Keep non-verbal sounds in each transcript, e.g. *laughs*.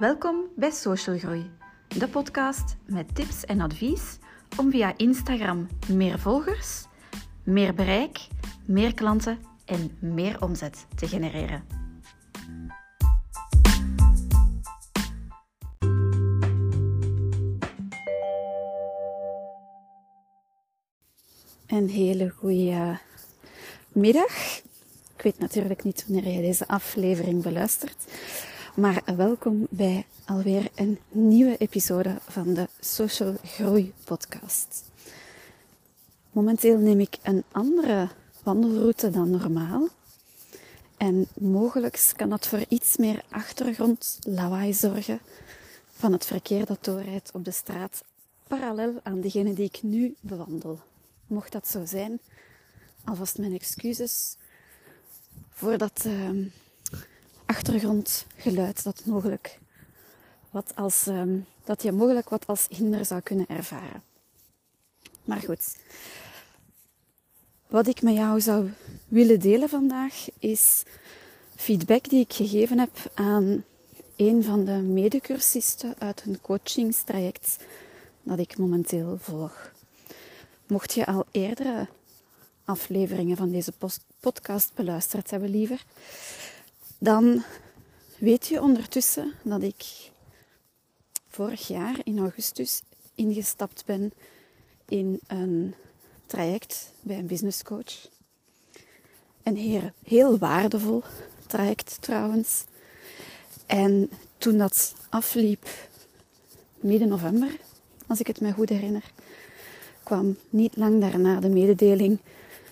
Welkom bij Social Groei, de podcast met tips en advies om via Instagram meer volgers, meer bereik, meer klanten en meer omzet te genereren. Een hele goede middag. Ik weet natuurlijk niet wanneer je deze aflevering beluistert, maar welkom bij alweer een nieuwe episode van de Social Groei Podcast. Momenteel neem ik een andere wandelroute dan normaal. En mogelijk kan dat voor iets meer achtergrond lawaai zorgen van het verkeer dat doorrijdt op de straat parallel aan degene die ik nu bewandel. Mocht dat zo zijn, alvast mijn excuses voor dat uh, achtergrondgeluid dat mogelijk wat als, uh, dat je mogelijk wat als hinder zou kunnen ervaren. Maar goed, wat ik met jou zou willen delen vandaag is feedback die ik gegeven heb aan een van de medecursisten uit een coachingstraject dat ik momenteel volg. Mocht je al eerdere afleveringen van deze podcast beluisterd hebben, liever, dan weet je ondertussen dat ik vorig jaar in augustus ingestapt ben in een traject bij een business coach. Een heel, heel waardevol traject trouwens. En toen dat afliep, midden november, als ik het me goed herinner, kwam niet lang daarna de mededeling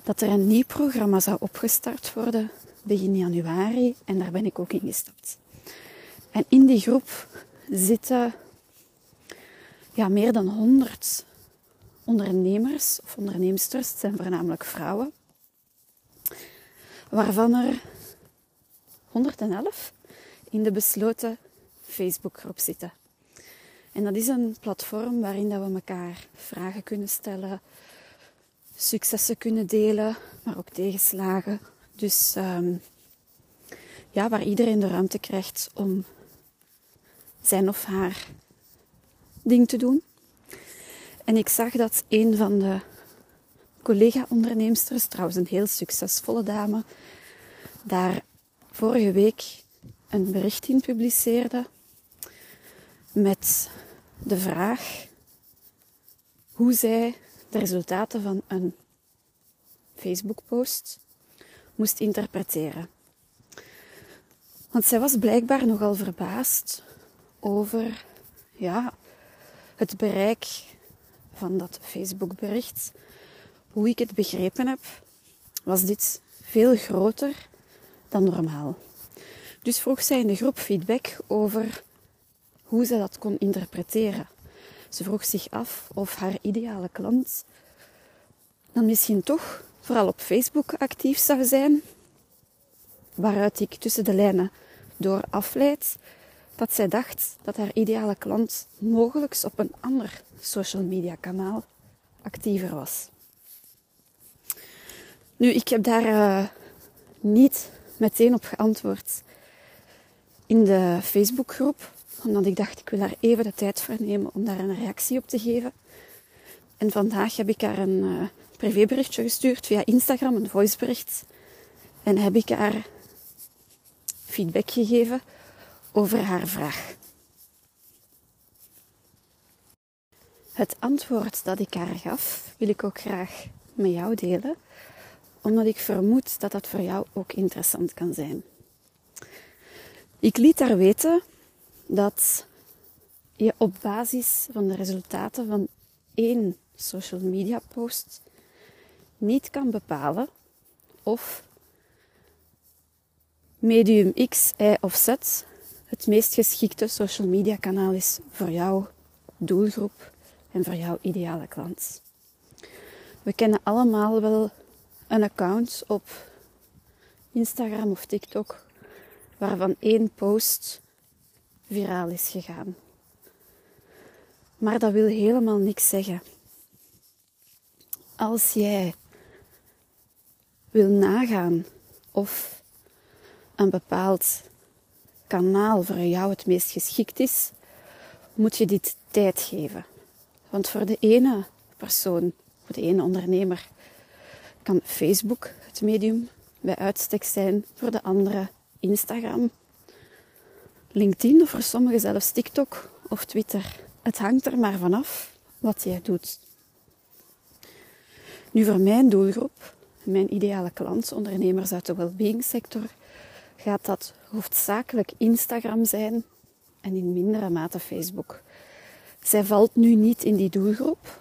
dat er een nieuw programma zou opgestart worden begin januari en daar ben ik ook ingestapt. En in die groep zitten ja, meer dan 100 ondernemers of onderneemsters, het zijn voornamelijk vrouwen, waarvan er 111 in de besloten Facebookgroep zitten. En dat is een platform waarin dat we elkaar vragen kunnen stellen, successen kunnen delen, maar ook tegenslagen. Dus um, ja, waar iedereen de ruimte krijgt om zijn of haar ding te doen. En ik zag dat een van de collega-onderneemsters, trouwens een heel succesvolle dame, daar vorige week een bericht in publiceerde met de vraag hoe zij de resultaten van een Facebook-post moest interpreteren. Want zij was blijkbaar nogal verbaasd over ja, het bereik van dat Facebook-bericht. Hoe ik het begrepen heb, was dit veel groter dan normaal. Dus vroeg zij in de groep feedback over hoe ze dat kon interpreteren. Ze vroeg zich af of haar ideale klant dan misschien toch vooral op Facebook actief zou zijn, waaruit ik tussen de lijnen door afleid dat zij dacht dat haar ideale klant mogelijk op een ander social media kanaal actiever was. Nu, ik heb daar uh, niet meteen op geantwoord in de Facebookgroep, omdat ik dacht ik wil daar even de tijd voor nemen om daar een reactie op te geven. En vandaag heb ik haar een uh, privéberichtje gestuurd via Instagram, een voicebericht. En heb ik haar feedback gegeven over haar vraag. Het antwoord dat ik haar gaf, wil ik ook graag met jou delen, omdat ik vermoed dat dat voor jou ook interessant kan zijn. Ik liet haar weten dat je op basis van de resultaten van één social media post niet kan bepalen of medium X, Y of Z het meest geschikte social media kanaal is voor jouw doelgroep en voor jouw ideale klant. We kennen allemaal wel een account op Instagram of TikTok waarvan één post viraal is gegaan. Maar dat wil helemaal niks zeggen. Als jij wil nagaan of een bepaald kanaal voor jou het meest geschikt is, moet je dit tijd geven. Want voor de ene persoon, voor de ene ondernemer, kan Facebook het medium bij uitstek zijn, voor de andere Instagram, LinkedIn of voor sommigen zelfs TikTok of Twitter. Het hangt er maar vanaf wat jij doet. Nu voor mijn doelgroep, mijn ideale klant, ondernemers uit de well-being sector, gaat dat hoofdzakelijk Instagram zijn en in mindere mate Facebook. Zij valt nu niet in die doelgroep.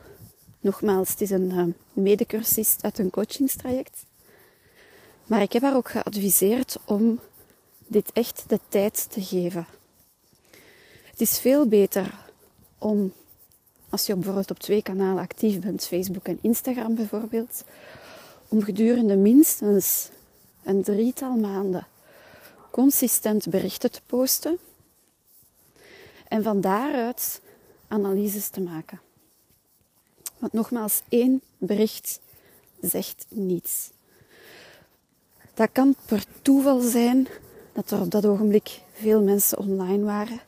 Nogmaals, het is een uh, medecursist uit een coachingstraject. Maar ik heb haar ook geadviseerd om dit echt de tijd te geven. Het is veel beter om, als je bijvoorbeeld op twee kanalen actief bent, Facebook en Instagram bijvoorbeeld, om gedurende minstens een drietal maanden consistent berichten te posten en van daaruit analyses te maken. Want nogmaals, één bericht zegt niets. Dat kan per toeval zijn dat er op dat ogenblik veel mensen online waren.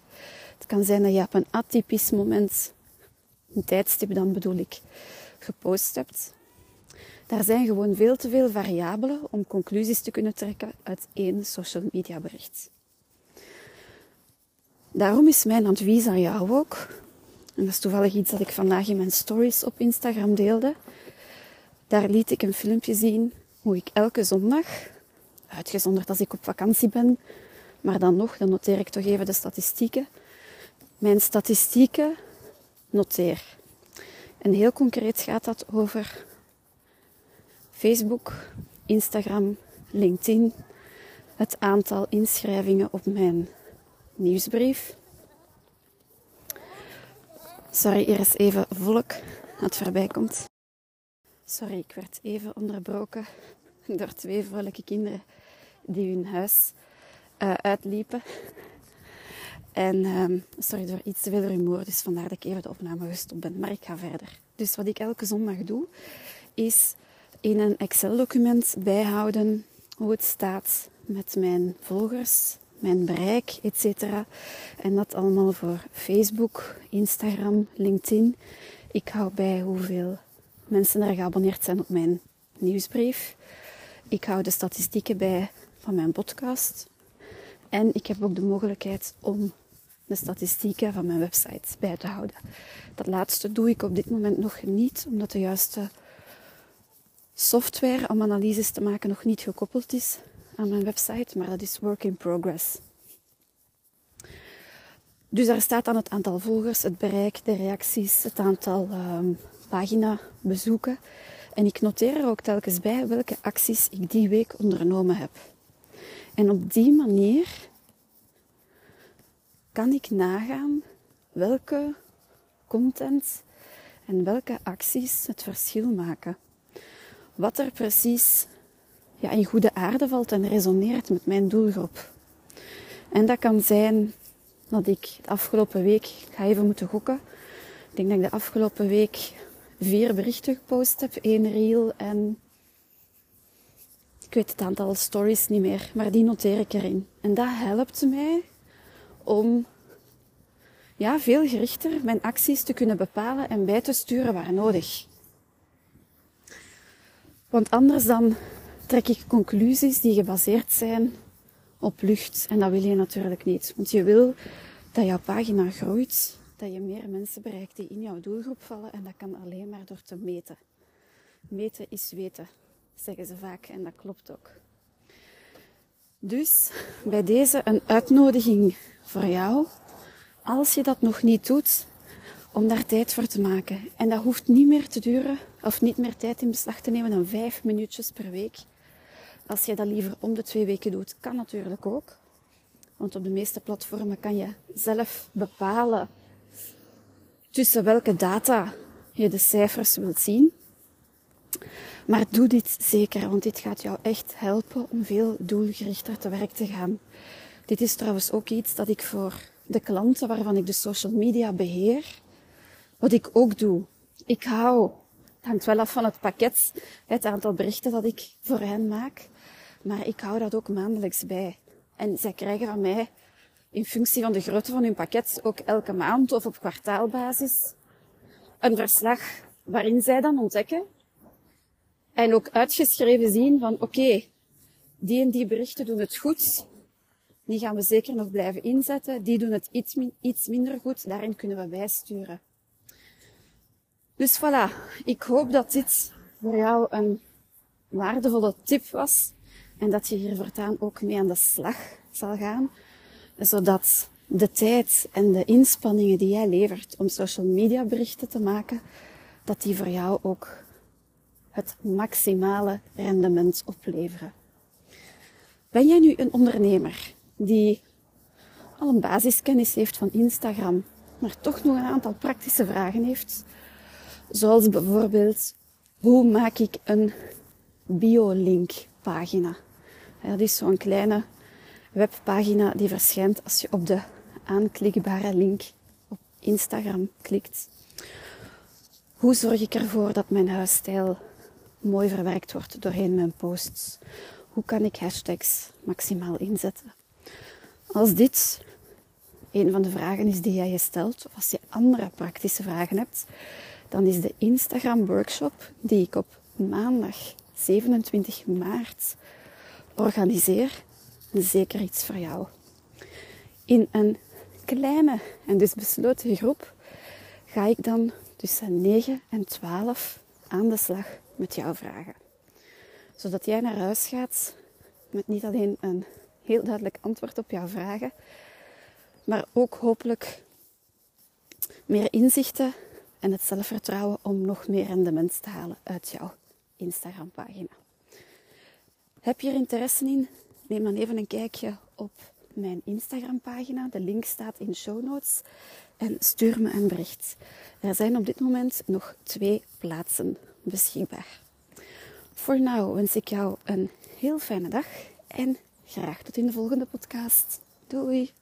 Het kan zijn dat je op een atypisch moment, een tijdstip dan bedoel ik, gepost hebt. Daar zijn gewoon veel te veel variabelen om conclusies te kunnen trekken uit één social media bericht. Daarom is mijn advies aan jou ook, en dat is toevallig iets dat ik vandaag in mijn stories op Instagram deelde. Daar liet ik een filmpje zien hoe ik elke zondag, uitgezonderd als ik op vakantie ben, maar dan nog, dan noteer ik toch even de statistieken, mijn statistieken noteer. En heel concreet gaat dat over Facebook, Instagram, LinkedIn, het aantal inschrijvingen op mijn nieuwsbrief. Sorry, hier is even volk dat voorbij komt. Sorry, ik werd even onderbroken *laughs* door twee vrolijke kinderen die hun huis uh, uitliepen. En um, sorry voor iets te veel rumoer, dus vandaar dat ik even de opname gestopt ben. Maar ik ga verder. Dus wat ik elke zondag doe, is in een Excel-document bijhouden hoe het staat met mijn volgers, mijn bereik, etc. En dat allemaal voor Facebook, Instagram, LinkedIn. Ik hou bij hoeveel mensen er geabonneerd zijn op mijn nieuwsbrief. Ik hou de statistieken bij van mijn podcast. En ik heb ook de mogelijkheid om de statistieken van mijn website bij te houden. Dat laatste doe ik op dit moment nog niet, omdat de juiste software om analyses te maken nog niet gekoppeld is aan mijn website, maar dat is work in progress. Dus daar staat dan het aantal volgers, het bereik, de reacties, het aantal um, pagina bezoeken. En ik noteer er ook telkens bij welke acties ik die week ondernomen heb. En op die manier kan ik nagaan welke content en welke acties het verschil maken wat er precies ja, in goede aarde valt en resoneert met mijn doelgroep. En dat kan zijn dat ik de afgelopen week, ik ga even moeten gokken, ik denk dat ik de afgelopen week vier berichten gepost heb, één reel en ik weet het aantal stories niet meer, maar die noteer ik erin. En dat helpt mij om ja, veel gerichter mijn acties te kunnen bepalen en bij te sturen waar nodig. Want anders dan trek ik conclusies die gebaseerd zijn op lucht. En dat wil je natuurlijk niet. Want je wil dat jouw pagina groeit, dat je meer mensen bereikt die in jouw doelgroep vallen. En dat kan alleen maar door te meten. Meten is weten, zeggen ze vaak. En dat klopt ook. Dus bij deze een uitnodiging voor jou. Als je dat nog niet doet, om daar tijd voor te maken. En dat hoeft niet meer te duren, of niet meer tijd in beslag te nemen dan vijf minuutjes per week. Als je dat liever om de twee weken doet, kan natuurlijk ook. Want op de meeste platformen kan je zelf bepalen tussen welke data je de cijfers wilt zien. Maar doe dit zeker, want dit gaat jou echt helpen om veel doelgerichter te werk te gaan. Dit is trouwens ook iets dat ik voor de klanten waarvan ik de social media beheer, wat ik ook doe. Ik hou, het hangt wel af van het pakket, het aantal berichten dat ik voor hen maak. Maar ik hou dat ook maandelijks bij. En zij krijgen van mij in functie van de grootte van hun pakket ook elke maand of op kwartaalbasis een verslag waarin zij dan ontdekken en ook uitgeschreven zien van oké, die en die berichten doen het goed. Die gaan we zeker nog blijven inzetten. Die doen het iets, iets minder goed. Daarin kunnen we bijsturen. Dus voilà, ik hoop dat dit voor jou een waardevolle tip was. En dat je hier voortaan ook mee aan de slag zal gaan. Zodat de tijd en de inspanningen die jij levert om social media berichten te maken, dat die voor jou ook het maximale rendement opleveren. Ben jij nu een ondernemer die al een basiskennis heeft van Instagram, maar toch nog een aantal praktische vragen heeft? Zoals bijvoorbeeld, hoe maak ik een biolink pagina? Dat is zo'n kleine webpagina die verschijnt als je op de aanklikbare link op Instagram klikt. Hoe zorg ik ervoor dat mijn huisstijl mooi verwerkt wordt doorheen mijn posts? Hoe kan ik hashtags maximaal inzetten? Als dit een van de vragen is die jij je stelt, of als je andere praktische vragen hebt, dan is de Instagram workshop die ik op maandag 27 maart organiseer zeker iets voor jou. In een kleine en dus besloten groep ga ik dan tussen 9 en 12 aan de slag met jouw vragen. Zodat jij naar huis gaat met niet alleen een heel duidelijk antwoord op jouw vragen, maar ook hopelijk meer inzichten en het zelfvertrouwen om nog meer rendement te halen uit jouw Instagram-pagina. Heb je er interesse in? Neem dan even een kijkje op mijn Instagram-pagina. De link staat in show notes. En stuur me een bericht. Er zijn op dit moment nog twee plaatsen beschikbaar. Voor nu wens ik jou een heel fijne dag en graag tot in de volgende podcast. Doei!